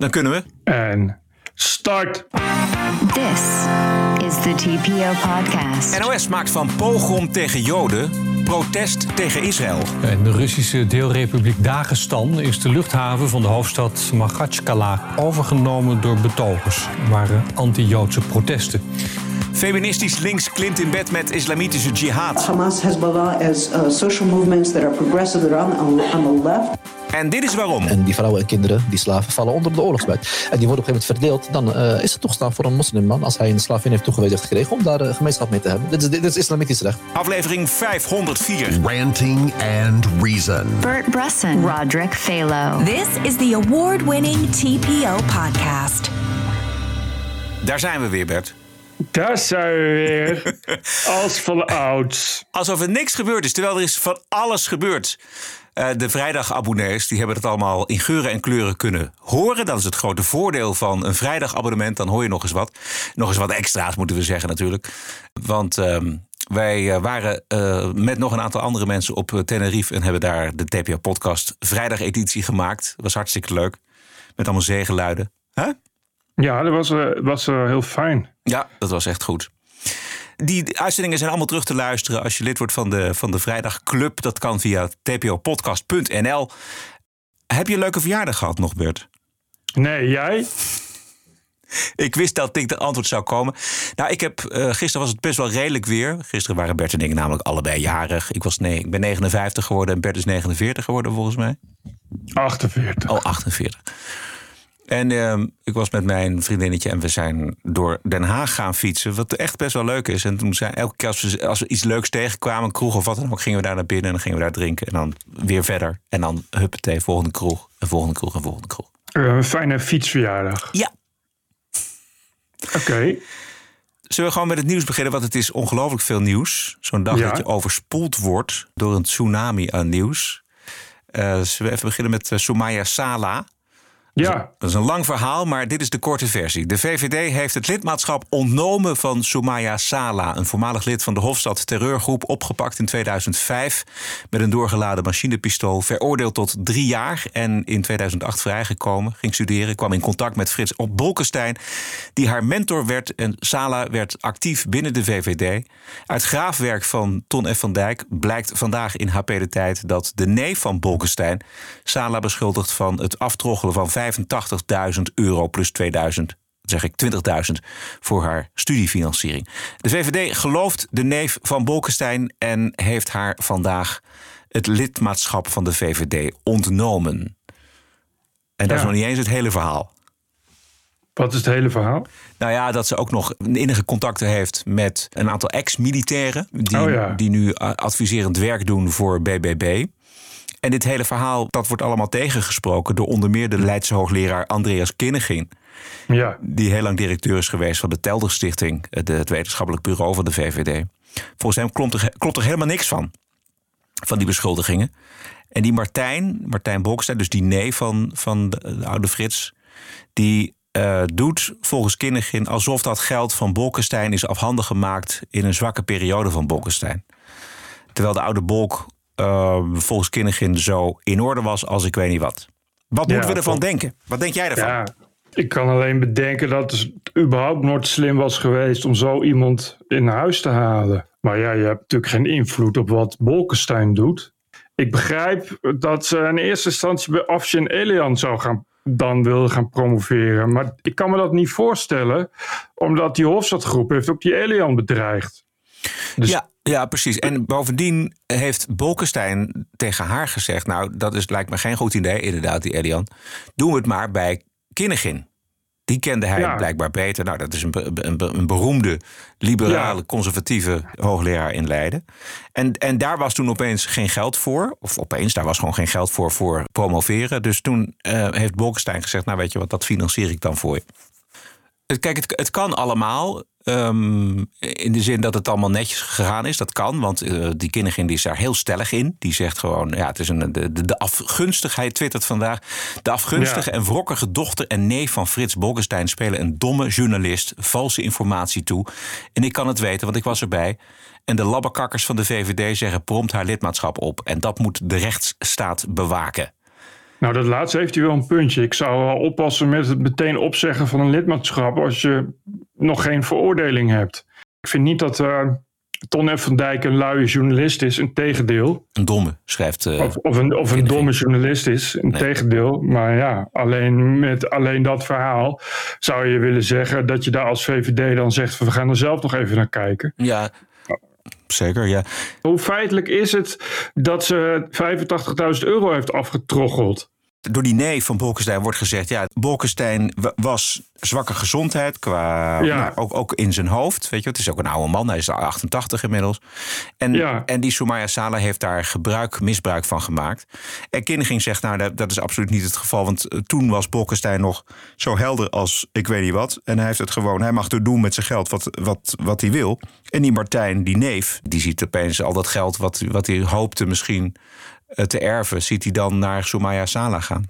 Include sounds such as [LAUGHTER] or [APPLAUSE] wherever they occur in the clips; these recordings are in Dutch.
Dan kunnen we. En start. This is the TPO podcast. NOS maakt van pogrom tegen Joden protest tegen Israël. In de Russische deelrepubliek Dagestan is de luchthaven van de hoofdstad Magachkala overgenomen door betogers. Er waren anti-Joodse protesten. Feministisch links klimt in bed met islamitische jihad. Hamas, Hezbollah as uh, social movements that are progressive, that are on, on, on the left. En dit is waarom. En die vrouwen en kinderen, die slaven, vallen onder de oorlogsbuit. En die worden op een gegeven moment verdeeld. Dan uh, is het toegestaan voor een moslimman, als hij een slavin heeft toegewezen gekregen, om daar uh, gemeenschap mee te hebben. Dit is, dit is islamitisch recht. Aflevering 504. Ranting and Reason. Bert Bresson, Roderick Phalo. This is the award-winning TPO podcast. Daar zijn we weer, Bert. Daar zijn we weer. [LAUGHS] Als van ouds. Alsof er niks gebeurd is, terwijl er is van alles gebeurd. Uh, de vrijdagabonnees die hebben het allemaal in geuren en kleuren kunnen horen. Dat is het grote voordeel van een vrijdagabonnement. Dan hoor je nog eens wat. Nog eens wat extra's moeten we zeggen natuurlijk. Want uh, wij uh, waren uh, met nog een aantal andere mensen op Tenerife... en hebben daar de TPO-podcast vrijdageditie gemaakt. was hartstikke leuk. Met allemaal zegeluiden. Huh? Ja, dat was, was heel fijn. Ja, dat was echt goed. Die uitzendingen zijn allemaal terug te luisteren als je lid wordt van de, van de Vrijdagclub. Dat kan via tpopodcast.nl. Heb je een leuke verjaardag gehad nog, Bert? Nee, jij? Ik wist dat ik de antwoord zou komen. Nou, ik heb, uh, gisteren was het best wel redelijk weer. Gisteren waren Bert en ik namelijk allebei jarig. Ik, was, nee, ik ben 59 geworden en Bert is 49 geworden volgens mij. 48. Oh, 48. En uh, ik was met mijn vriendinnetje en we zijn door Den Haag gaan fietsen. Wat echt best wel leuk is. En toen zijn elke keer als we, als we iets leuks tegenkwamen, een kroeg of wat dan ook, gingen we daar naar binnen en dan gingen we daar drinken. En dan weer verder. En dan huppatee, volgende kroeg, en volgende kroeg en volgende kroeg. Uh, een fijne fietsverjaardag. Ja. Oké. Okay. Zullen we gewoon met het nieuws beginnen? Want het is ongelooflijk veel nieuws. Zo'n dag ja. dat je overspoeld wordt door een tsunami aan nieuws. Uh, zullen we even beginnen met uh, Soumaya Sala. Ja. Dat is een lang verhaal, maar dit is de korte versie. De VVD heeft het lidmaatschap ontnomen van Soumaya Sala, een voormalig lid van de Hofstad terreurgroep, opgepakt in 2005 met een doorgeladen machinepistool, veroordeeld tot drie jaar en in 2008 vrijgekomen, ging studeren, kwam in contact met Frits op Bolkestein, die haar mentor werd en Sala werd actief binnen de VVD. Uit graafwerk van Ton F. van Dijk blijkt vandaag in HP de Tijd dat de neef van Bolkestein Sala beschuldigt van het aftroggelen van 85.000 euro plus 2000, zeg ik 20.000 voor haar studiefinanciering. De VVD gelooft de neef van Bolkestein en heeft haar vandaag het lidmaatschap van de VVD ontnomen. En dat ja. is nog niet eens het hele verhaal. Wat is het hele verhaal? Nou ja, dat ze ook nog innige contacten heeft met een aantal ex-militairen. Die, oh ja. die nu adviserend werk doen voor BBB. En dit hele verhaal dat wordt allemaal tegengesproken door onder meer de Leidse hoogleraar Andreas Kinnegin. Ja. Die heel lang directeur is geweest van de Telder Stichting, het wetenschappelijk bureau van de VVD. Volgens hem klopt er, klopt er helemaal niks van, van die beschuldigingen. En die Martijn, Martijn Bolkestein, dus die neef van, van de, de oude Frits, die uh, doet volgens Kinnegin alsof dat geld van Bolkestein is afhandig gemaakt in een zwakke periode van Bolkestein. Terwijl de oude Bolk uh, volgens Kinnegin zo in orde was als ik weet niet wat. Wat ja, moeten we ervan denken? Wat denk jij ervan? Ja, ik kan alleen bedenken dat het überhaupt nooit slim was geweest om zo iemand in huis te halen. Maar ja, je hebt natuurlijk geen invloed op wat Bolkestein doet. Ik begrijp dat ze in eerste instantie bij Afshin Elian zou gaan dan wil gaan promoveren. Maar ik kan me dat niet voorstellen, omdat die Hofstadgroep heeft ook die Elian bedreigd. Dus ja, ja, precies. En bovendien heeft Bolkestein tegen haar gezegd... nou, dat is, lijkt me geen goed idee, inderdaad, die Elian. Doen we het maar bij Kinnegin. Die kende hij ja. blijkbaar beter. Nou, dat is een, een, een beroemde, liberale, ja. conservatieve hoogleraar in Leiden. En, en daar was toen opeens geen geld voor. Of opeens, daar was gewoon geen geld voor voor promoveren. Dus toen uh, heeft Bolkestein gezegd... nou, weet je wat, dat financier ik dan voor je. Kijk, het, het kan allemaal. Um, in de zin dat het allemaal netjes gegaan is. Dat kan, want uh, die Kinnegin die is daar heel stellig in. Die zegt gewoon, ja, het is een, de, de, de afgunstige, hij twittert vandaag... de afgunstige ja. en wrokkige dochter en neef van Frits Bolkestein... spelen een domme journalist valse informatie toe. En ik kan het weten, want ik was erbij. En de labberkakkers van de VVD zeggen prompt haar lidmaatschap op. En dat moet de rechtsstaat bewaken. Nou, dat laatste heeft hij wel een puntje. Ik zou wel oppassen met het meteen opzeggen van een lidmaatschap als je nog geen veroordeling hebt. Ik vind niet dat uh, Ton F. van Dijk een luie journalist is. Integendeel. Een domme, schrijft... Uh, of, of, een, of een domme journalist is. Integendeel. Nee. Maar ja, alleen met alleen dat verhaal zou je willen zeggen dat je daar als VVD dan zegt van we gaan er zelf nog even naar kijken. Ja, zeker, ja. Hoe feitelijk is het dat ze 85.000 euro heeft afgetroggeld? Door die neef van Bolkestein wordt gezegd... ja, Bolkestein was zwakke gezondheid, qua, Ja. nou, ook, ook in zijn hoofd. Weet je, het is ook een oude man, hij is 88 inmiddels. En, Ja. en die Soumaya Sala heeft daar gebruik, misbruik van gemaakt. En Kinniging zegt, nou, dat, dat is absoluut niet het geval... want eh, toen was Bolkestein nog zo helder als ik weet niet wat. En hij heeft het gewoon, hij mag er doen met zijn geld wat, wat, wat hij wil. En die Martijn, die neef, die ziet opeens al dat geld... wat, wat hij hoopte misschien te erven... ziet hij dan naar Soumaya Sala gaan.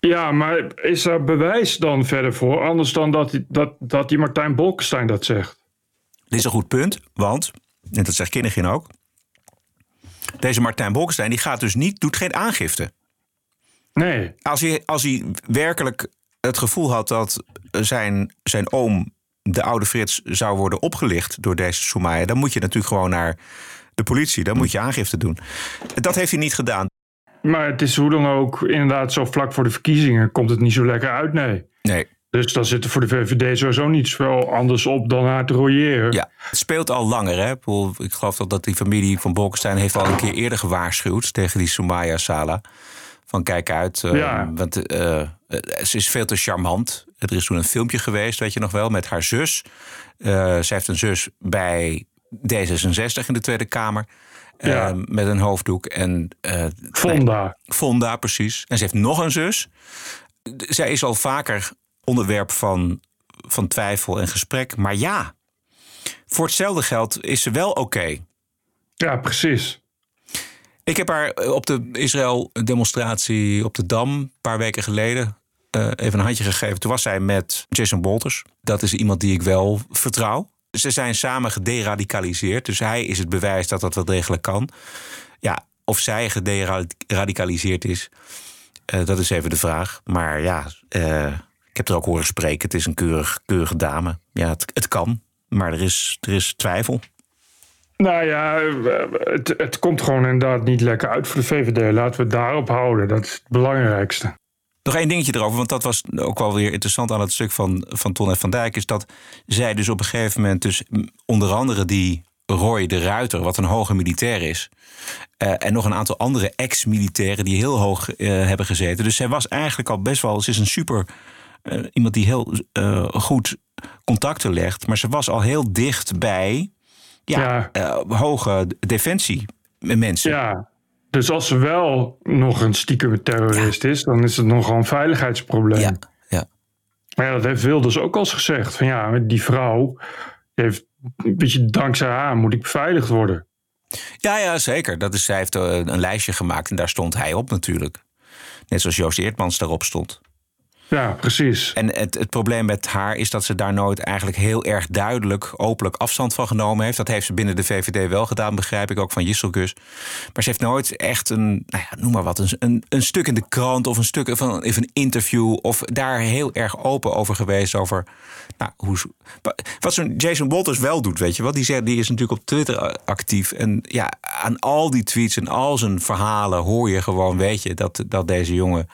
Ja, maar is er bewijs dan verder voor? Anders dan dat, die- dat, dat die Martijn Bolkestein dat zegt. Dit is een goed punt, want, en dat zegt Kinnigin ook... deze Martijn Bolkestein die gaat dus niet, doet geen aangifte. Nee. Als hij, als hij werkelijk het gevoel had dat zijn, zijn oom, de oude Frits, zou worden opgelicht door deze Soumaya... dan moet je natuurlijk gewoon naar de politie, dan moet je aangifte doen. Dat heeft hij niet gedaan. Maar het is hoe dan ook inderdaad zo vlak voor de verkiezingen komt het niet zo lekker uit, nee. Nee. Dus dan zit er voor de VVD sowieso niet veel anders op dan haar te royeren. Ja, het speelt al langer. Hè? Ik geloof dat, dat die familie van Bolkestein heeft al een keer eerder gewaarschuwd tegen die Soumaya Sala. Van kijk uit, eh, Ja. want eh, eh, ze is veel te charmant. Er is toen een filmpje geweest, weet je nog wel, met haar zus. Eh, zij heeft een zus bij D66 in de Tweede Kamer. eh, met een hoofddoek. En, eh, Fonda. Fonda, precies. En ze heeft nog een zus. Zij is al vaker onderwerp van, van twijfel en gesprek. Maar ja, voor hetzelfde geld is ze wel oké. Ja, precies. Ik heb haar eh, op de Israël-demonstratie op de Dam... een paar weken geleden even een handje gegeven. Toen was zij met Jason Walters. Dat is iemand die ik wel vertrouw. Ze zijn samen gederadicaliseerd. Dus hij is het bewijs dat dat wel degelijk kan. Ja, of zij gederadicaliseerd is, eh, dat is even de vraag. Maar ja, eh, ik heb er ook horen spreken. Het is een keurig, keurige dame. Ja, het, het kan. Maar er is, er is twijfel. Nou ja, het, het komt gewoon inderdaad niet lekker uit voor de VVD. Laten we het daarop houden. Dat is het belangrijkste. Nog één dingetje erover, want dat was ook wel weer interessant aan het stuk van, van Ton F. van Dijk. Is dat zij dus op een gegeven moment, dus onder andere die Roy de Ruiter, wat een hoge militair is. eh, en nog een aantal andere ex-militairen die heel hoog eh, hebben gezeten. Dus zij was eigenlijk al best wel, ze is een super, eh, iemand die heel goed contacten legt. Maar ze was al heel dicht bij ja, hoge defensie mensen. Ja, dus als ze wel nog een stiekem terrorist is, dan is het nogal een veiligheidsprobleem. Ja, ja. Maar ja, dat heeft Wilders ook al eens gezegd. Van ja, die vrouw heeft, een beetje dankzij haar moet ik beveiligd worden. Ja, ja, zeker. Dat is, zij heeft eh, een lijstje gemaakt en daar stond hij op natuurlijk. Net zoals Joost Eertmans daarop stond. Ja, precies. En het, het probleem met haar is dat ze daar nooit eigenlijk heel erg duidelijk, openlijk afstand van genomen heeft. Dat heeft ze binnen de VVD wel gedaan, begrijp ik ook van Jisselgus. Maar ze heeft nooit echt een, nou ja, noem maar wat, een, een, een stuk in de krant of een stuk van even een interview. Of daar heel erg open over geweest. Over nou, hoe, wat zo'n Jason Walters wel doet, weet je wat? Die, die is natuurlijk op Twitter actief. En ja, aan al die tweets en al zijn verhalen hoor je gewoon, weet je, dat, dat deze jongen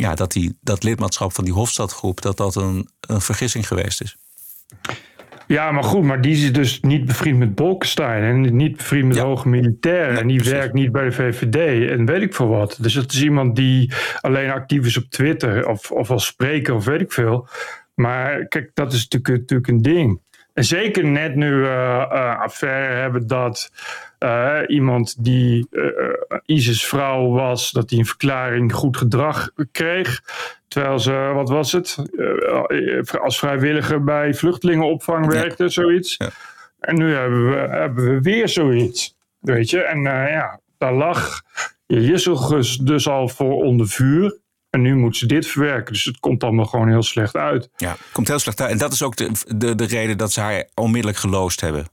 ja, dat, die, dat lidmaatschap van die Hofstadgroep... dat dat een, een vergissing geweest is. Ja, maar goed, maar die is dus niet bevriend met Bolkestein en niet bevriend met Ja. hoge militairen. en die precies. werkt niet bij de VVD en weet ik veel wat. Dus het is iemand die alleen actief is op Twitter of, of als spreker of weet ik veel. Maar kijk, dat is natuurlijk, natuurlijk een ding. En zeker net nu we eh affaire hebben dat eh, iemand die eh, ISIS-vrouw was, dat die een verklaring goed gedrag kreeg. Terwijl ze, wat was het, als vrijwilliger bij vluchtelingenopvang Ja. werkte, zoiets. Ja. En nu hebben we, hebben we weer zoiets, weet je. En ja, daar lag Jisselgus dus al voor onder vuur. En nu moet ze dit verwerken. Dus het komt allemaal gewoon heel slecht uit. Ja, komt heel slecht uit. En dat is ook de, de, de reden dat ze haar onmiddellijk geloosd hebben.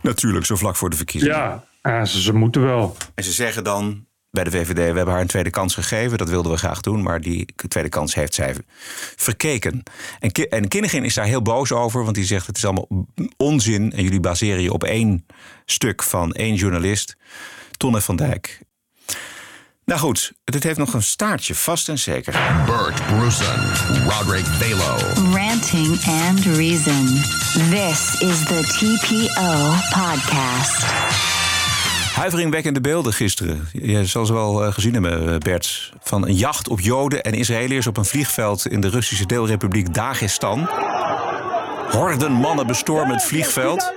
Natuurlijk, zo vlak voor de verkiezingen. Ja, ja ze, ze moeten wel. En ze zeggen dan, bij de VVD. We hebben haar een tweede kans gegeven. Dat wilden we graag doen. Maar die tweede kans heeft zij verkeken. En, Ki- en Kinnegin is daar heel boos over. Want die zegt het is allemaal onzin. En jullie baseren je op één stuk van één journalist. Tonne van Dijk. Nou goed, dit heeft nog een staartje, vast en zeker. Bert Bruson, Roderick Balo. Ranting and Reason. This is the TPO podcast. Huiveringwekkende beelden gisteren. Je zal ze wel eh, gezien hebben, eh, Bert. Van een jacht op Joden en Israëliërs op een vliegveld in de Russische deelrepubliek Dagestan. Horden mannen bestormen het vliegveld.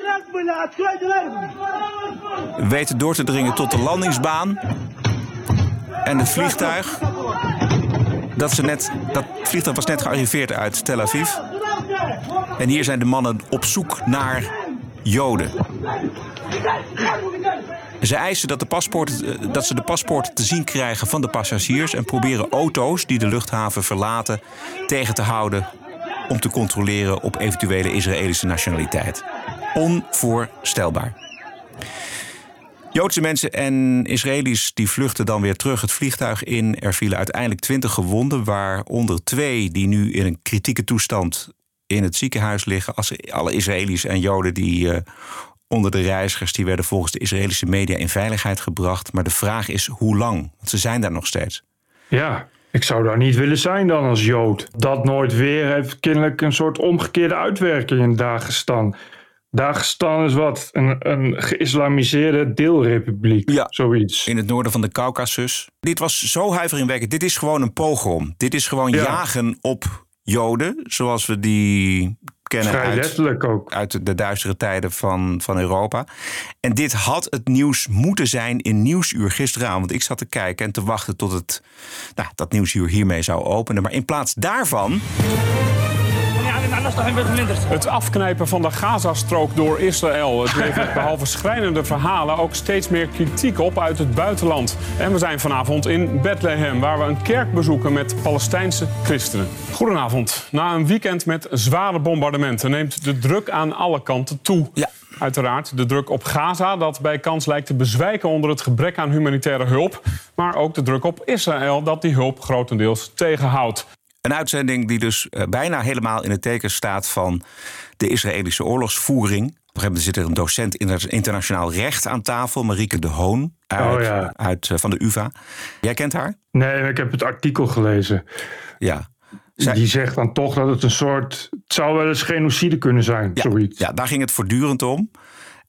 Weten door te dringen tot de landingsbaan. En het vliegtuig. Dat, ze net, dat vliegtuig was net gearriveerd uit Tel Aviv. En hier zijn de mannen op zoek naar Joden. Ze eisen dat, de paspoorten, eh, dat ze de paspoorten te zien krijgen van de passagiers en proberen auto's die de luchthaven verlaten tegen te houden om te controleren op eventuele Israëlische nationaliteit. Onvoorstelbaar. Joodse mensen en Israëli's die vluchten dan weer terug het vliegtuig in. Er vielen uiteindelijk twintig gewonden, waaronder twee die nu in een kritieke toestand in het ziekenhuis liggen. Alle Israëli's en Joden die eh, onder de reizigers die werden volgens de Israëlische media in veiligheid gebracht. Maar de vraag is hoe lang? Want ze zijn daar nog steeds. Ja, ik zou daar niet willen zijn dan als Jood. Dat nooit weer heeft kennelijk een soort omgekeerde uitwerking in Dagestan. Dagestan is wat? Een, een geïslamiseerde deelrepubliek. Ja. Zoiets. In het noorden van de Caucasus. Dit was zo huiveringwekkend. Dit is gewoon een pogrom. Dit is gewoon Ja. jagen op Joden, zoals we die kennen Vrij uit, letterlijk ook. uit de duistere tijden van, van Europa. En dit had het nieuws moeten zijn in Nieuwsuur gisteravond. Want ik zat te kijken en te wachten tot het, nou, dat Nieuwsuur hiermee zou openen. Maar in plaats daarvan Het afknijpen van de Gazastrook door Israël. Het levert [LAUGHS] behalve schrijnende verhalen ook steeds meer kritiek op uit het buitenland. En we zijn vanavond in Bethlehem, waar we een kerk bezoeken met Palestijnse christenen. Goedenavond. Na een weekend met zware bombardementen neemt de druk aan alle kanten toe. Ja. Uiteraard de druk op Gaza, dat bij kans lijkt te bezwijken onder het gebrek aan humanitaire hulp. Maar ook de druk op Israël, dat die hulp grotendeels tegenhoudt. Een uitzending die dus eh, bijna helemaal in het teken staat van de Israëlische oorlogsvoering. Op een gegeven moment zit er een docent inter- internationaal recht aan tafel, Marieke de Hoon uit, Oh ja. uit, eh, van de UVA. Jij kent haar? Nee, ik heb het artikel gelezen. Ja. Zij- Die zegt dan toch dat het een soort... Het zou wel eens genocide kunnen zijn, Ja, zoiets. ja, daar ging het voortdurend om.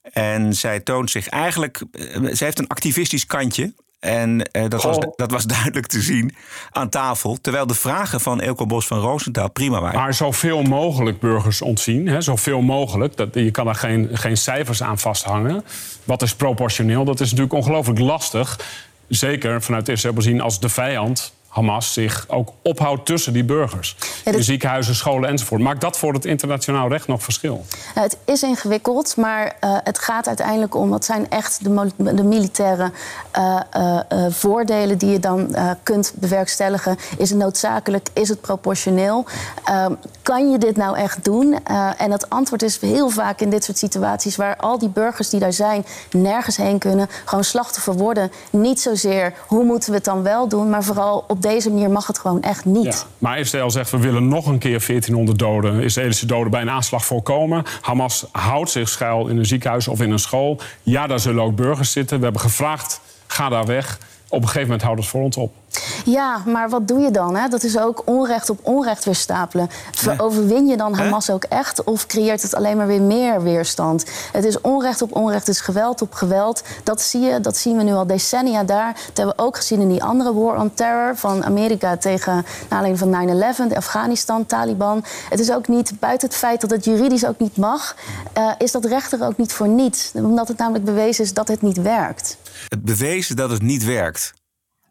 En zij toont zich eigenlijk. eh, Zij heeft een activistisch kantje. En eh, dat, was, dat was [LAUGHS] duidelijk te zien aan tafel. Terwijl de vragen van Elko Bos van Roosentaal prima waren. Maar zoveel mogelijk burgers ontzien. Hè, zoveel mogelijk. Dat, je kan daar geen, geen cijfers aan vasthangen. Wat is proportioneel? Dat is natuurlijk ongelooflijk lastig. Zeker vanuit Israël bezien als de vijand, Hamas, zich ook ophoudt tussen die burgers. In ziekenhuizen, scholen enzovoort. Maakt dat voor het internationaal recht nog verschil? Het is ingewikkeld, maar eh, het gaat uiteindelijk om... wat zijn echt de, de militaire eh, eh, voordelen die je dan kunt bewerkstelligen. Is het noodzakelijk? Is het proportioneel? Ehm, kan je dit nou echt doen? En het antwoord is heel vaak in dit soort situaties... waar al die burgers die daar zijn nergens heen kunnen... gewoon slachtoffer worden. Niet zozeer hoe moeten we het dan wel doen... maar vooral op deze manier mag het gewoon echt niet. Maar Israël zegt we willen nog een keer 1400 doden, Israëlische doden bij een aanslag voorkomen. Hamas houdt zich schuil in een ziekenhuis of in een school. Ja, daar zullen ook burgers zitten. We hebben gevraagd, ga daar weg. Op een gegeven moment houdt het voor ons op. Ja, maar wat doe je dan? Hè? Dat is ook onrecht op onrecht weer stapelen. Ver- Overwin je dan Hamas ook echt? Of creëert het alleen maar weer meer weerstand? Het is onrecht op onrecht, het is geweld op geweld. Dat zie je, dat zien we nu al decennia daar. Dat hebben we ook gezien in die andere war on terror... van Amerika tegen aanleiding van 9-11, Afghanistan, Taliban. Het is ook niet, buiten het feit dat het juridisch ook niet mag... eh, is dat recht er ook niet voor niets. Omdat het namelijk bewezen is dat het niet werkt. Het bewezen dat het niet werkt.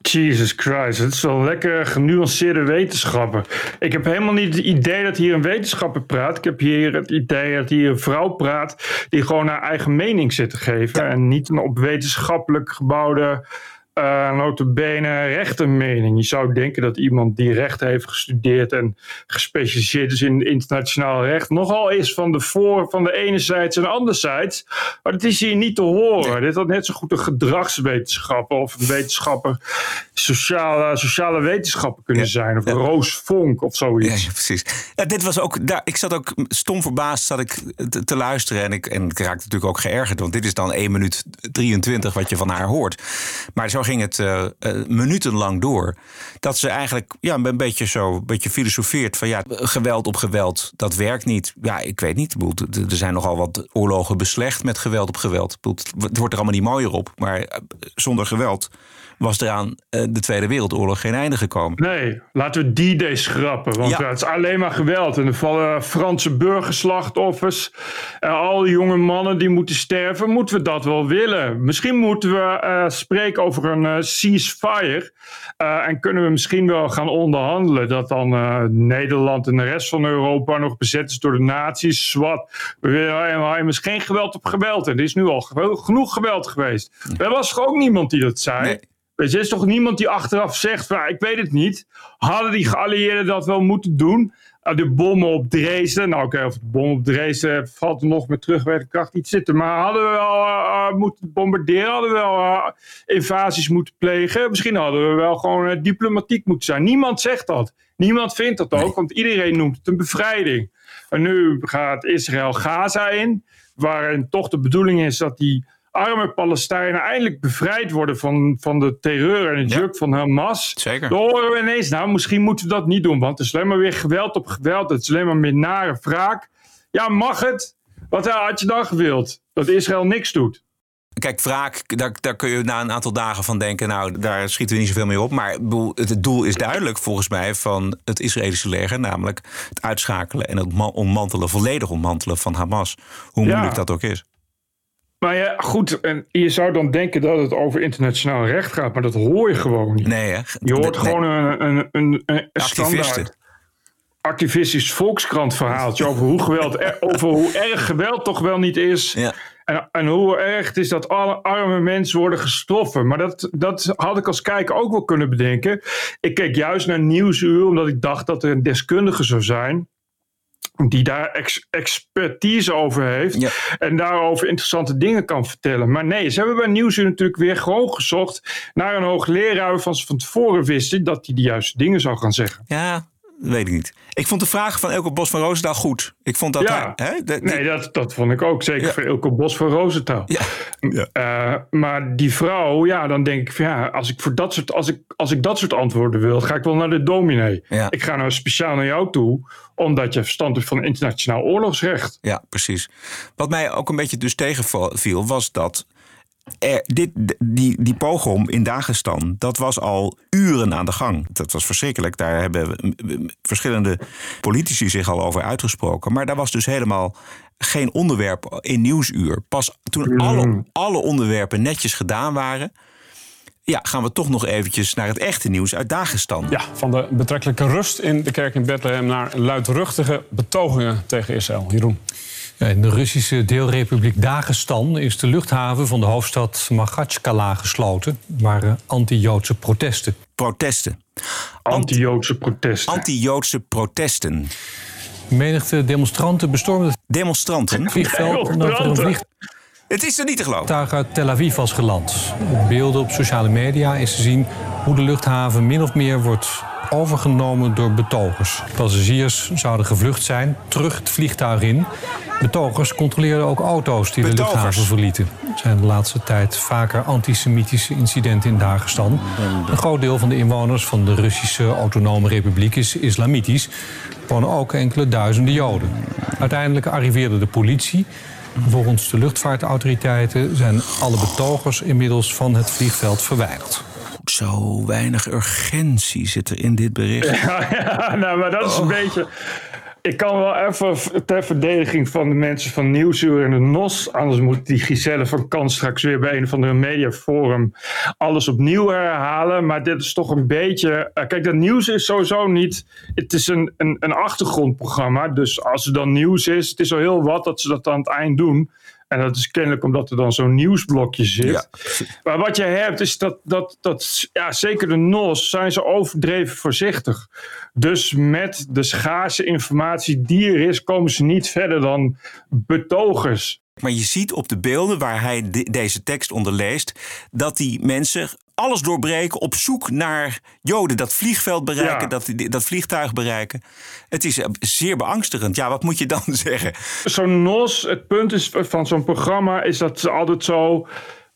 Jesus Christ, het is wel lekker genuanceerde wetenschappen. Ik heb helemaal niet het idee dat hier een wetenschapper praat. Ik heb hier het idee dat hier een vrouw praat die gewoon haar eigen mening zit te geven. En niet een op wetenschappelijk gebouwde uh, notabene rechtenmening. Je zou denken dat iemand die recht heeft gestudeerd en gespecialiseerd is in internationaal recht, nogal is van de voor van de ene zijde en anderzijds. Maar dat is hier niet te horen. Dit had net zo goed een gedragswetenschapper of een wetenschapper sociale, sociale wetenschappen kunnen zijn. Of Roos Vonk of zoiets. Ja, precies. Ja, dit was ook, daar, ik zat ook stom verbaasd zat ik te, te, luisteren. En ik, en ik raakte natuurlijk ook geërgerd. Want dit is dan 1 minuut 23 wat je van haar hoort. Maar zo ging het uh, minutenlang door. Dat ze eigenlijk ja, een beetje zo een beetje filosofeert van ja, geweld op geweld, dat werkt niet. Ja, ik weet niet. Er zijn nogal wat oorlogen beslecht met geweld op geweld. Het wordt er allemaal niet mooier op. Maar eh, zonder geweld was er aan de Tweede Wereldoorlog geen einde gekomen. Nee, laten we die day schrappen. Want ja. het is alleen maar geweld. En er vallen Franse burgerslachtoffers. En al die jonge mannen die moeten sterven. Moeten we dat wel willen? Misschien moeten we uh, spreken over een uh, ceasefire. Uh, en kunnen we misschien wel gaan onderhandelen. Dat dan Nederland en de rest van Europa nog bezet is door de nazi's. Wat? We willen immers geen geweld op geweld. En er is nu al genoeg geweld geweest. Er was ook niemand die dat zei. Nee. Er is toch niemand die achteraf zegt van, ik weet het niet. Hadden die geallieerden dat wel moeten doen? De bommen op Dresden, nou oké, okay, of de bom op Dresden valt er nog met terugwerkende kracht iets zitten. Maar hadden we wel uh, moeten bombarderen, hadden we wel uh, invasies moeten plegen. Misschien hadden we wel gewoon uh, diplomatiek moeten zijn. Niemand zegt dat. Niemand vindt dat ook, want iedereen noemt het een bevrijding. En nu gaat Israël Gaza in, waarin toch de bedoeling is dat die arme Palestijnen eindelijk bevrijd worden van, van de terreur en het ja. juk van Hamas. Zeker. Dan horen we ineens, nou misschien moeten we dat niet doen, want het is alleen maar weer geweld op geweld. Het is alleen maar meer nare wraak. Ja, mag het? Wat had je dan gewild? Dat Israël niks doet. Kijk, wraak, daar, daar kun je na een aantal dagen van denken, nou, daar schieten we niet zoveel mee op. Maar het doel is duidelijk volgens mij van het Israëlische leger, namelijk het uitschakelen en het ommantelen, volledig ommantelen van Hamas. Hoe moeilijk ja. dat ook is. Maar ja, goed, en je zou dan denken dat het over internationaal recht gaat, maar dat hoor je gewoon niet. Nee, hè? Je hoort nee. gewoon een, een, een, een standaard activistisch volkskrant verhaaltje over hoe, geweld, over hoe erg geweld toch wel niet is. Ja. En, en hoe erg het is dat alle arme mensen worden gestoffen. Maar dat, dat had ik als kijker ook wel kunnen bedenken. Ik keek juist naar Nieuwsuur omdat ik dacht dat er een deskundige zou zijn die daar ex expertise over heeft ja. en daarover interessante dingen kan vertellen. Maar nee, ze hebben bij Nieuwsuur natuurlijk weer gewoon gezocht naar een hoogleraar waarvan ze van tevoren wisten dat hij de juiste dingen zou gaan zeggen. Ja, weet ik niet. Ik vond de vraag van Elke Bos van Roosendaal goed. Ik vond dat ja. hè, de, nee, dat, dat vond ik ook. Zeker ja. voor Elke Bos van Roosendaal. Ja. ja. Uh, maar die vrouw, ja, dan denk ik van ja, als ik, voor dat soort, als ik, als ik dat soort antwoorden wil, ga ik wel naar de dominee. Ja. Ik ga nou speciaal naar jou toe, omdat je verstand hebt van internationaal oorlogsrecht. Ja, precies. Wat mij ook een beetje dus tegenviel, was dat er, dit, die, die pogrom in Dagestan, dat was al uren aan de gang. Dat was verschrikkelijk. Daar hebben verschillende politici zich al over uitgesproken. Maar daar was dus helemaal geen onderwerp in nieuwsuur. Pas toen Mm. alle, alle onderwerpen netjes gedaan waren. Ja, gaan we toch nog eventjes naar het echte nieuws uit Dagestan. Ja, van de betrekkelijke rust in de kerk in Bethlehem naar luidruchtige betogingen tegen Israël. Jeroen. In de Russische deelrepubliek Dagestan is de luchthaven van de hoofdstad Magachkala gesloten. Er waren anti-Joodse protesten. Protesten. Anti-Joodse protesten. Anti-Joodse protesten. Menigte demonstranten bestormden het Demonstranten. vliegveld omdat er een vliegtuig Het is er niet te geloven. uit Tel Aviv was geland. Op beelden op sociale media is te zien hoe de luchthaven min of meer wordt overgenomen door betogers. Passagiers zouden gevlucht zijn, terug het vliegtuig in. Betogers controleerden ook auto's die de luchthaven verlieten. Er zijn de laatste tijd vaker antisemitische incidenten in Dagestan. Een groot deel van de inwoners van de Russische Autonome Republiek is islamitisch. Er wonen ook enkele duizenden Joden. Uiteindelijk arriveerde de politie. Volgens de luchtvaartautoriteiten zijn alle betogers inmiddels van het vliegveld verwijderd. Zo weinig urgentie zit er in dit bericht. Ja, ja, nou, maar dat is een beetje. Ik kan wel even ter verdediging van de mensen van Nieuwsuur en de NOS. Anders moet die Giselle van Kans straks weer bij een of andere mediaforum alles opnieuw herhalen. Maar dit is toch een beetje. uh, kijk, dat nieuws is sowieso niet. Het is een, een, een achtergrondprogramma. Dus als er dan nieuws is, het is al heel wat dat ze dat aan het eind doen. En dat is kennelijk omdat er dan zo'n nieuwsblokje zit. Ja. Maar wat je hebt is dat, dat, dat ja, zeker de NOS zijn ze overdreven voorzichtig. Dus met de schaarse informatie die er is, komen ze niet verder dan betogers. Maar je ziet op de beelden waar hij de- deze tekst onder leest... dat die mensen alles doorbreken op zoek naar Joden. Dat vliegveld bereiken, Ja. dat, dat vliegtuig bereiken. Het is eh, zeer beangstigend. Ja, wat moet je dan [LAUGHS] zeggen? Zo'n NOS, het punt is van zo'n programma is dat ze altijd zo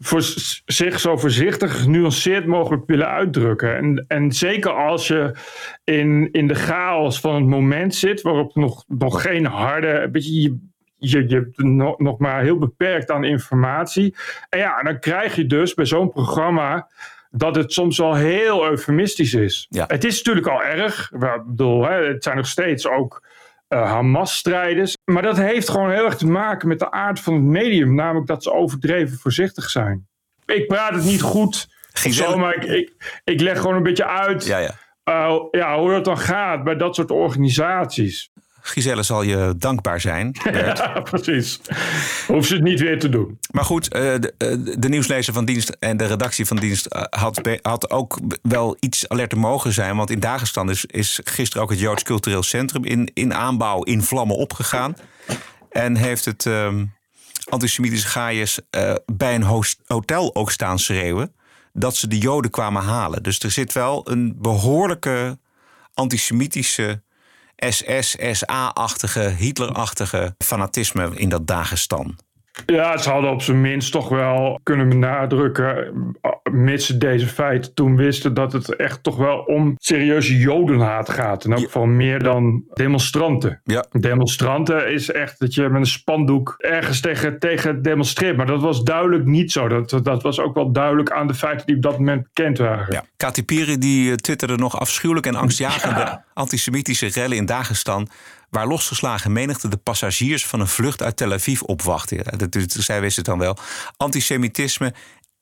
voor zich zo voorzichtig genuanceerd mogelijk willen uitdrukken. En, en zeker als je in, in de chaos van het moment zit, waarop nog, nog geen harde. Weet je, je, hebt nog, nog maar heel beperkt aan informatie. En ja, dan krijg je dus bij zo'n programma dat het soms wel heel eufemistisch is. Ja. Het is natuurlijk al erg. Ik bedoel, hè, het zijn nog steeds ook eh, Hamas-strijders. Maar dat heeft gewoon heel erg te maken met de aard van het medium. Namelijk dat ze overdreven voorzichtig zijn. Ik praat het niet goed. Giselle- Zo, maar ik, ik, ik leg gewoon een beetje uit Ja, ja. eh, ja, hoe dat dan gaat bij dat soort organisaties. Giselle zal je dankbaar zijn. [LAUGHS] Bert. Ja, precies. Hoef ze het niet weer te doen. Maar goed, eh, de, eh, de nieuwslezer van dienst en de redactie van dienst eh, had, had ook wel iets alerter mogen zijn. Want in Dagestan is, is gisteren ook het Joods Cultureel Centrum in, in aanbouw in vlammen opgegaan. En heeft het ehm, antisemitische gaaiers bij een hotel ook staan schreeuwen dat ze de Joden kwamen halen. Dus er zit wel een behoorlijke antisemitische SS, SA-achtige, Hitler-achtige fanatisme in dat Dagestan. Ja, ze hadden op zijn minst toch wel kunnen benadrukken, eh, mits ze deze feiten toen wisten, dat het echt toch wel om serieuze jodenhaat gaat. In elk geval meer dan demonstranten. Ja. Demonstranten is echt dat je met een spandoek ergens tegen, tegen demonstreert. Maar dat was duidelijk niet zo. Dat, dat was ook wel duidelijk aan de feiten die op dat moment bekend waren. Ja. Katy Piri die eh, twitterde nog afschuwelijk en angstjagende antisemitische rellen in Dagestan. Waar losgeslagen menigte de passagiers van een vlucht uit Tel Aviv dat, dat- zij wist het dan wel. Antisemitisme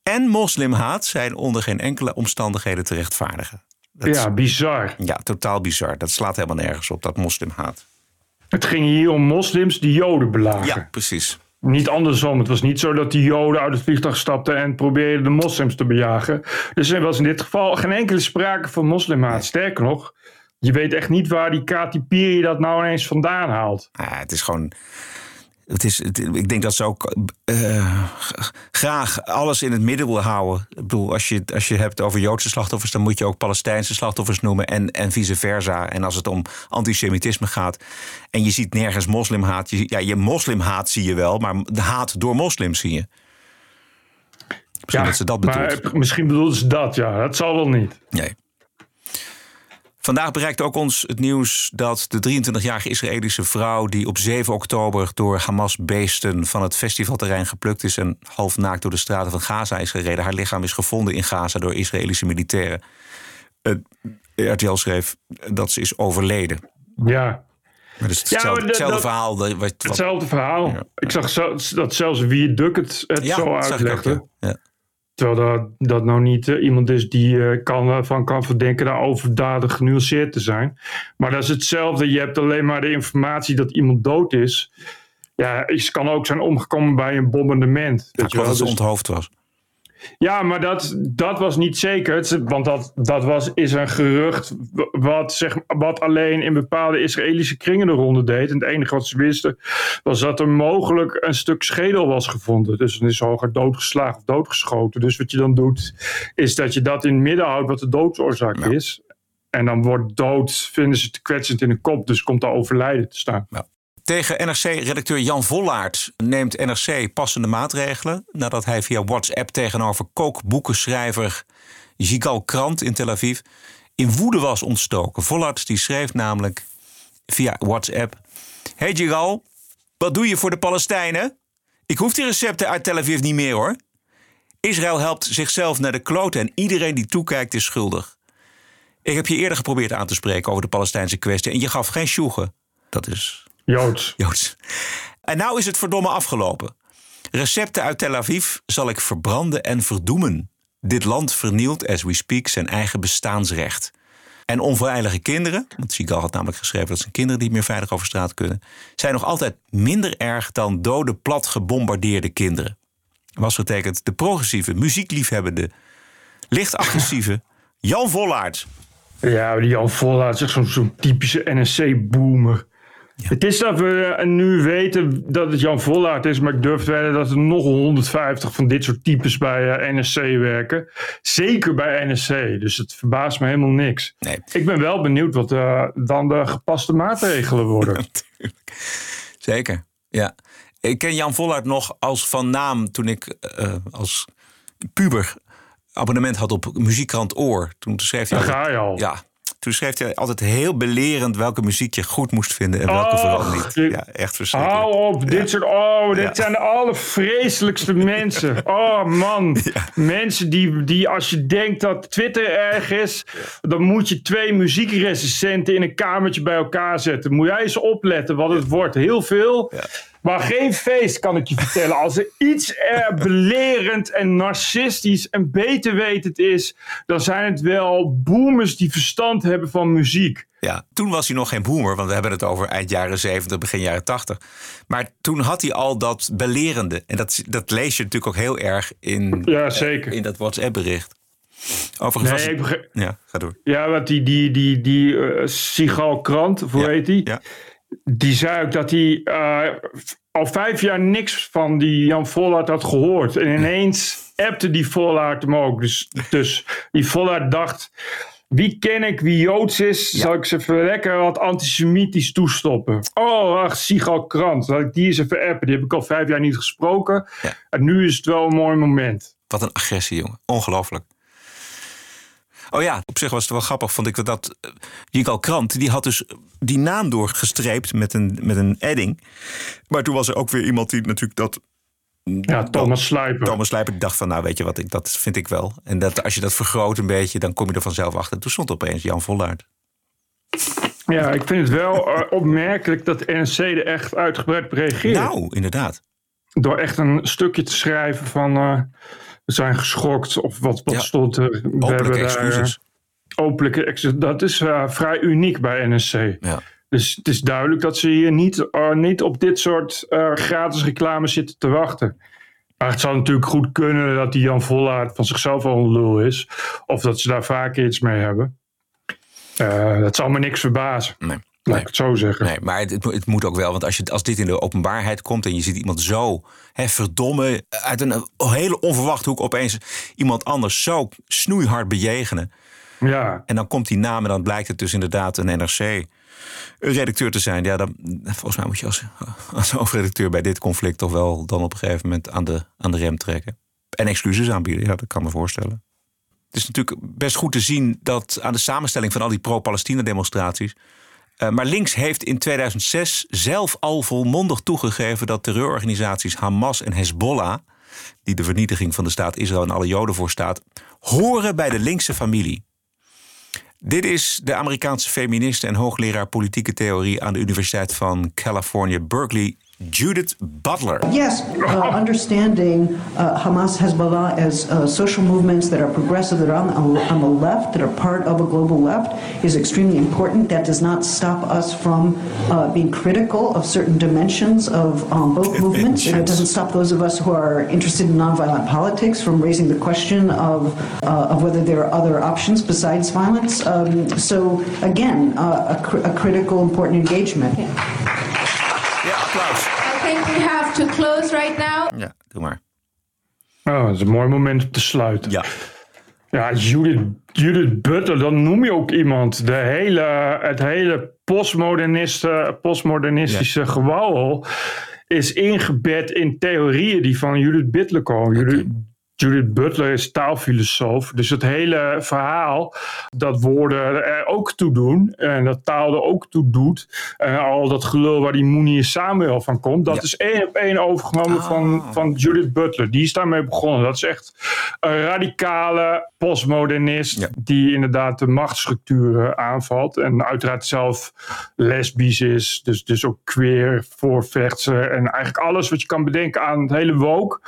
en moslimhaat zijn onder geen enkele omstandigheden te rechtvaardigen. Dat Ja, bizar. ja, totaal bizar. Dat slaat helemaal nergens op, dat moslimhaat. Het ging hier om moslims die joden belagen. Ja, precies. Niet andersom. Het was niet zo dat die Joden uit het vliegtuig stapten en probeerden de moslims te bejagen. Dus er was in dit geval geen enkele sprake van moslimhaat. Sterker nog, je weet echt niet waar die Kati Piri dat nou ineens vandaan haalt. Ah, het is gewoon. Het is, het- ik denk dat ze ook eh, graag alles in het midden willen houden. Ik bedoel, als je, als je hebt over Joodse slachtoffers, dan moet je ook Palestijnse slachtoffers noemen en, en vice versa. En als het om antisemitisme gaat en je ziet nergens moslimhaat, je, ja, je moslimhaat zie je wel, maar de haat door moslims zie je. Misschien dat ze dat bedoelt. maar misschien bedoelden ze dat, ja. Dat zal wel niet. Nee. Vandaag bereikt ook ons het nieuws dat de 23-jarige Israëlische vrouw... die op 7 oktober door Hamas-beesten van het festivalterrein geplukt is... en half naakt door de straten van Gaza is gereden... haar lichaam is gevonden in Gaza door Israëlische militairen. RTL schreef dat ze is overleden. Ja, Maar Ja, hetzelfde, maar dat- hetzelfde dat- verhaal. dat- Wat, hetzelfde verhaal. Ja. Ik zag zo- dat zelfs wie Duk het, het ja, zo ook, uitlegde. ja. Terwijl dat, dat nou niet eh, iemand is die eh, kan, eh, van kan verdenken daar overdadig genuanceerd te zijn. Maar dat is hetzelfde. Je hebt alleen maar de informatie dat iemand dood is. Ja, ze kan ook zijn omgekomen bij een bombardement. Ja, dat ze Dus- onthoofd was. Ja, maar dat, dat was niet zeker. Want dat, dat was, is een gerucht wat, zeg, wat alleen in bepaalde Israëlische kringen de ronde deed. En het enige wat ze wisten was dat er mogelijk een stuk schedel was gevonden. Dus dan is hoger doodgeslagen of doodgeschoten. Dus wat je dan doet, is dat je dat in het midden houdt wat de doodsoorzaak Ja. is. En dan wordt dood, vinden ze te kwetsend in de kop. Dus komt daar overlijden te staan. Tegen NRC-redacteur Jan Vollaert neemt NRC passende maatregelen... nadat hij via WhatsApp tegenover kookboekenschrijver Jigal Krant in Tel Aviv... in woede was ontstoken. Vollaert die schreef namelijk via WhatsApp... Hey Jigal, wat doe je voor de Palestijnen? Ik hoef die recepten uit Tel Aviv niet meer hoor. Israël helpt zichzelf naar de kloten en iedereen die toekijkt is schuldig. Ik heb je eerder geprobeerd aan te spreken over de Palestijnse kwestie... en je gaf geen sjoegen. Dat is Joods. Joods. En nou is het verdomme afgelopen. Recepten uit Tel Aviv zal ik verbranden en verdoemen. Dit land vernielt, as we speak, zijn eigen bestaansrecht. en onveilige kinderen, want Sigal had namelijk geschreven dat zijn kinderen niet meer veilig over straat kunnen, zijn nog altijd minder erg dan dode, plat gebombardeerde kinderen. Was getekend de progressieve, muziekliefhebbende, licht agressieve Jan Vollaert. Ja, die Jan Vollaert is zo'n typische NSC-boomer. Het is dat we nu weten dat het Jan Vollaert is, maar ik durf te wedden dat er nog 150 van dit soort types bij eh, NSC werken. Zeker bij NSC, dus het verbaast me helemaal niks. Nee. Ik ben wel benieuwd wat eh, dan de gepaste maatregelen [LAUGHS] worden. Zeker, ja. Ik ken Jan Vollaert nog als van naam toen ik eh, als puber abonnement had op Muziekkrant Oor. Toen schreef hij Daar ga je al. Ja, toen schreef hij altijd heel belerend welke muziek je goed moest vinden en welke Och, vooral niet. Ja, echt verschrikkelijk. Hou op, dit soort. Oh, dit Ja. zijn de allervreselijkste [LAUGHS] mensen. Oh man. Mensen die, die, als je denkt dat Twitter erg is, dan moet je twee muziekrecensenten in een kamertje bij elkaar zetten. Moet jij eens opletten wat het wordt. Heel veel. Maar geen feest, kan ik je vertellen. Als er iets er belerend en narcistisch en beter wetend is, dan zijn het wel boomers die verstand hebben van muziek. Ja, toen was hij nog geen boomer, want we hebben het over eind jaren 70, begin jaren 80. Maar toen had hij al dat belerende. En dat, dat lees je natuurlijk ook heel erg in, Ja, zeker. in dat WhatsApp-bericht. Overigens was Nee, het- Ja, ga door. Ja, want die, die, die, die eh, Sigal Krant, hoe Ja, heet die? ja. Die zei ook dat hij eh, al vijf jaar niks van die Jan Vollaert had gehoord. En ineens appte die Vollaert hem ook. Dus, dus die Vollaert dacht, wie ken ik, wie Joods is, zal ik ze even lekker wat antisemitisch toestoppen. Oh, ach, Sigal Krant, laat ik die eens even appen. Die heb ik al vijf jaar niet gesproken. Ja. En nu is het wel een mooi moment. Wat een agressie, jongen. Ongelooflijk. Oh ja, op zich was het wel grappig, vond ik dat eh, Jikal Krant, die had dus die naam doorgestreept met een, met een edding. Maar toen was er ook weer iemand die natuurlijk dat... Ja, Thomas Slijper. Thomas Slijper die dacht van, nou weet je wat, ik, dat vind ik wel. En dat, als je dat vergroot een beetje, dan kom je er vanzelf achter. Toen stond opeens Jan Vollaert. Ja, ik vind het wel eh, opmerkelijk dat de NRC er echt uitgebreid op reageert. Nou, inderdaad. Door echt een stukje te schrijven van eh, we zijn geschokt of wat, wat Ja. stond er. We Openlijke excuses. openlijke excuses. Dat is eh, vrij uniek bij NSC. Ja. Dus het is duidelijk dat ze hier niet, eh, niet op dit soort eh, gratis reclame zitten te wachten. Maar het zou natuurlijk goed kunnen dat die Jan Vollaert van zichzelf al een lul is. Of dat ze daar vaker iets mee hebben. Dat zal me niks verbazen. Nee. Laat ik het zo zeggen. Nee, maar het, het moet- ook wel. Want als, je, als dit in de openbaarheid komt en je ziet iemand zo hè, verdomme uit een hele onverwachte hoek opeens iemand anders zo snoeihard bejegenen. Ja, En dan komt die naam en dan blijkt het dus inderdaad een NRC-redacteur te zijn. Ja, dan, volgens mij moet je als, als hoofdredacteur bij dit conflict toch wel dan op een gegeven moment aan de, aan de rem trekken. En excuses aanbieden, ja, dat kan me voorstellen. Het is natuurlijk best goed te zien dat aan de samenstelling van al die pro-Palestina-demonstraties. Eh, maar links heeft in 2006 zelf al volmondig toegegeven dat terreurorganisaties Hamas en Hezbollah, die de vernietiging van de staat Israël en alle Joden voorstaat, horen bij de linkse familie. Dit is de Amerikaanse feministe en hoogleraar politieke theorie aan de Universiteit van California, Berkeley, Judith Butler. Yes, uh, understanding uh, Hamas, Hezbollah as uh, social movements that are progressive, that are on, on the left, that are part of a global left, is extremely important. That does not stop us from uh, being critical of certain dimensions of um, both movements. And it doesn't stop those of us who are interested in nonviolent politics from raising the question of, uh, of whether there are other options besides violence. Um, so, again, uh, a, cr- a critical, important engagement. Ja, applaus. I think we have to close right now. Ja, doe maar. oh, dat is een mooi moment om te sluiten. Ja. Ja, Judith, Judith Butler, dan noem je ook iemand. De hele, het hele postmoderniste, postmodernistische gewauwel is ingebed in theorieën die van Judith Butler komen. Judith, Judith Butler is taalfilosoof. Dus het hele verhaal dat woorden er ook toe doen. En dat taal er ook toe doet. En al dat gelul waar die Moenie Samuel van komt. Dat Ja. is één op één overgenomen van, van Judith Butler. Die is daarmee begonnen. Dat is echt een radicale postmodernist. Ja. Die inderdaad de machtsstructuren aanvalt. En uiteraard zelf lesbisch is. Dus, dus ook queer, voorvechtser. En eigenlijk alles wat je kan bedenken aan het hele woke.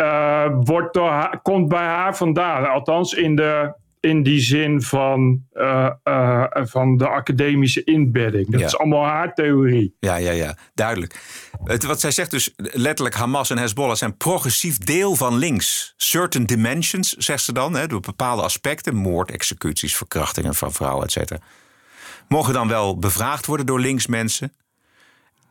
Eh, wordt door haar- komt bij haar vandaan. Althans in de in die zin van, eh, eh, van de academische inbedding. Dat Ja. is allemaal haar theorie. Ja, ja, ja, duidelijk. Het, wat zij zegt dus letterlijk, Hamas en Hezbollah zijn progressief deel van links. Certain dimensions, zegt ze dan, hè, door bepaalde aspecten, moord, executies, verkrachtingen van vrouwen, et cetera. Mogen dan wel bevraagd worden door linksmensen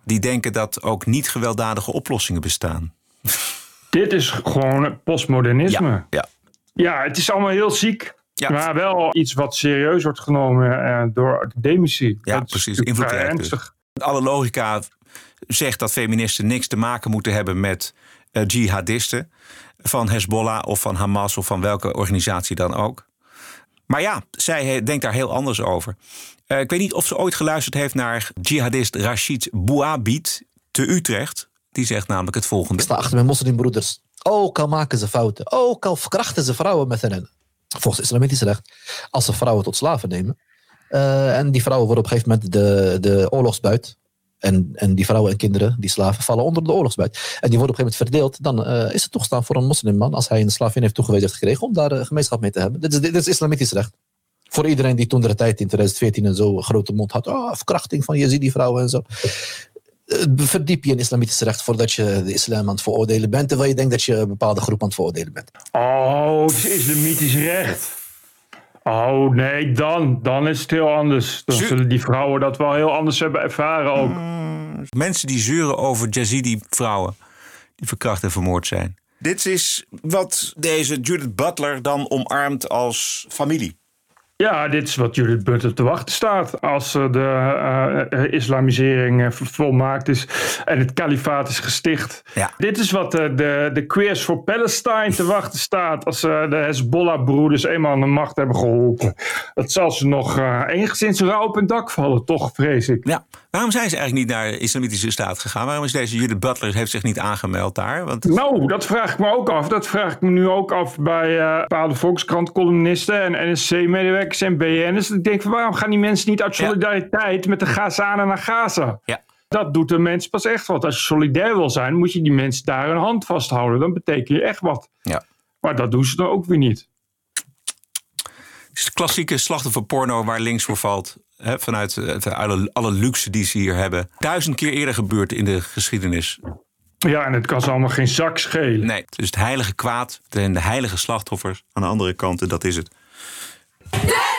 die denken dat ook niet gewelddadige oplossingen bestaan. [LAUGHS] Dit is gewoon postmodernisme. Ja, Ja, het is allemaal heel ziek. Maar wel iets wat serieus wordt genomen eh, door academici. Ja, Dat precies. Invloedrijk dus. Alle logica zegt dat feministen niks te maken moeten hebben met eh, jihadisten van Hezbollah of van Hamas of van welke organisatie dan ook. Maar ja, zij he- denkt daar heel anders over. Eh, ik weet niet of ze ooit geluisterd heeft naar jihadist Rashid Bouabid te Utrecht. Die zegt namelijk het volgende. Ik sta achter mijn moslimbroeders. Ook al maken ze fouten. Ook al verkrachten ze vrouwen met hen. Volgens islamitisch recht. Als ze vrouwen tot slaven nemen. eh, en die vrouwen worden op een gegeven moment de, de oorlogsbuit. En, en die vrouwen en kinderen, die slaven, vallen onder de oorlogsbuit. En die worden op een gegeven moment verdeeld. Dan eh, is het toegestaan voor een moslimman, als hij een slavin heeft toegewezen gekregen, om daar eh, gemeenschap mee te hebben. Dit is, dit is islamitisch recht. Voor iedereen die toen de tijd in 2014 en zo een grote mond had. Oh, verkrachting van Yazidi-vrouwen en zo. Verdiep je in islamitisch recht voordat je de islam aan het veroordelen bent. Terwijl je denkt dat je een bepaalde groep aan het veroordelen bent. Oh, het is islamitisch recht. Oh nee, dan, dan is het heel anders. Dan zullen die vrouwen dat wel heel anders hebben ervaren ook. Mensen die zeuren over Yazidi-vrouwen die verkracht en vermoord zijn. Dit is wat deze Judith Butler dan omarmt als familie. Ja, dit is wat Judith Butler te wachten staat. Als eh, de eh, eh, islamisering volmaakt is en het kalifaat is gesticht. Dit is wat de, de Queers for Palestine te wachten staat. Als de Hezbollah-broeders eenmaal aan de macht hebben geholpen. Dat zal ze nog eh, enigszins rauw op een dak vallen, toch, vrees ik. Ja. Waarom zijn ze eigenlijk niet naar de islamitische staat gegaan? Waarom is deze Judith Butler heeft zich niet aangemeld daar? Want Nou, dat vraag ik me ook af. Dat vraag ik me nu ook af bij bepaalde Volkskrant-columnisten en NSC-medewerkers en BN'ers. Ik denk van waarom gaan die mensen niet uit solidariteit met de Gazanen naar Gaza? Ja. Dat doet de mens pas echt wat. Als je solidair wil zijn, moet je die mensen daar hun hand vasthouden. Dan betekent je echt wat. Ja. Maar dat doen ze dan ook weer niet. Het is de klassieke slachtofferporno waar links voor valt. Vanuit eh, alle, alle luxe die ze hier hebben. Duizend keer eerder gebeurd in de geschiedenis. Ja, en het kan ze allemaal geen zak schelen. Nee, dus het heilige kwaad en de heilige slachtoffers aan de andere kant, dat is het. Yeah.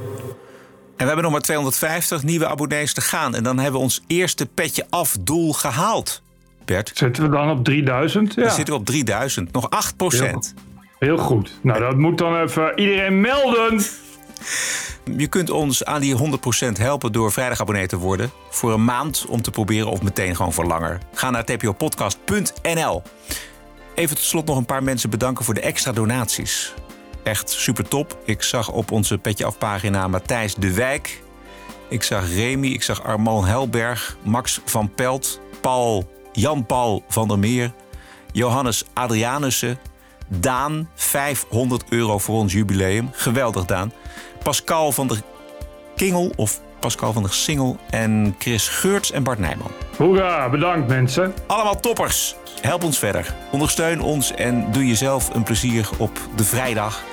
En we hebben nog maar 250 nieuwe abonnees te gaan. En dan hebben we ons eerste petje af doel gehaald. Bert. Zitten we dan op 3000? Ja. Dan zitten we op 3000. Nog 8 procent. Heel goed. Nou, dat moet dan even iedereen melden. Je kunt ons aan die 100% helpen door vrijdag abonnee te worden. Voor een maand om te proberen of meteen gewoon voor langer. Ga naar tpopodcast.nl. Even tot slot nog een paar mensen bedanken voor de extra donaties. Echt super top. Ik zag op onze Petje Af pagina Matthijs de Wijk. Ik zag Remy, ik zag Armand Helberg, Max van Pelt, Paul, Jan-Paul van der Meer, Johannes Adrianussen, Daan, 500 euro voor ons jubileum. Geweldig, Daan. Pascal van der Kingel, of Pascal van der Singel en Chris Geurts en Bart Nijman. Hoera, bedankt mensen. Allemaal toppers. Help ons verder. Ondersteun ons en doe jezelf een plezier op de vrijdag.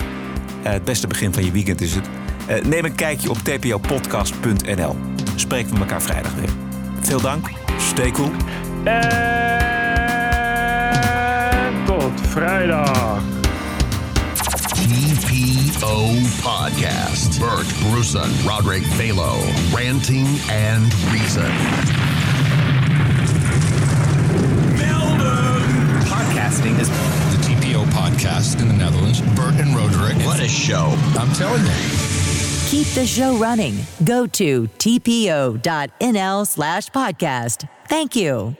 Eh, het beste begin van je weekend is het. Eh, neem een kijkje op tpopodcast.nl. Spreken we elkaar vrijdag weer. Veel dank. Stay cool. En tot vrijdag. TPO Podcast. Bert Bruson, Roderick Balo, Ranting and Reason. Podcasting is the TPO podcast in the Netherlands. Bert and Roderick. What a show. I'm telling you. Keep the show running. Go to tpo.nl slash podcast. Thank you.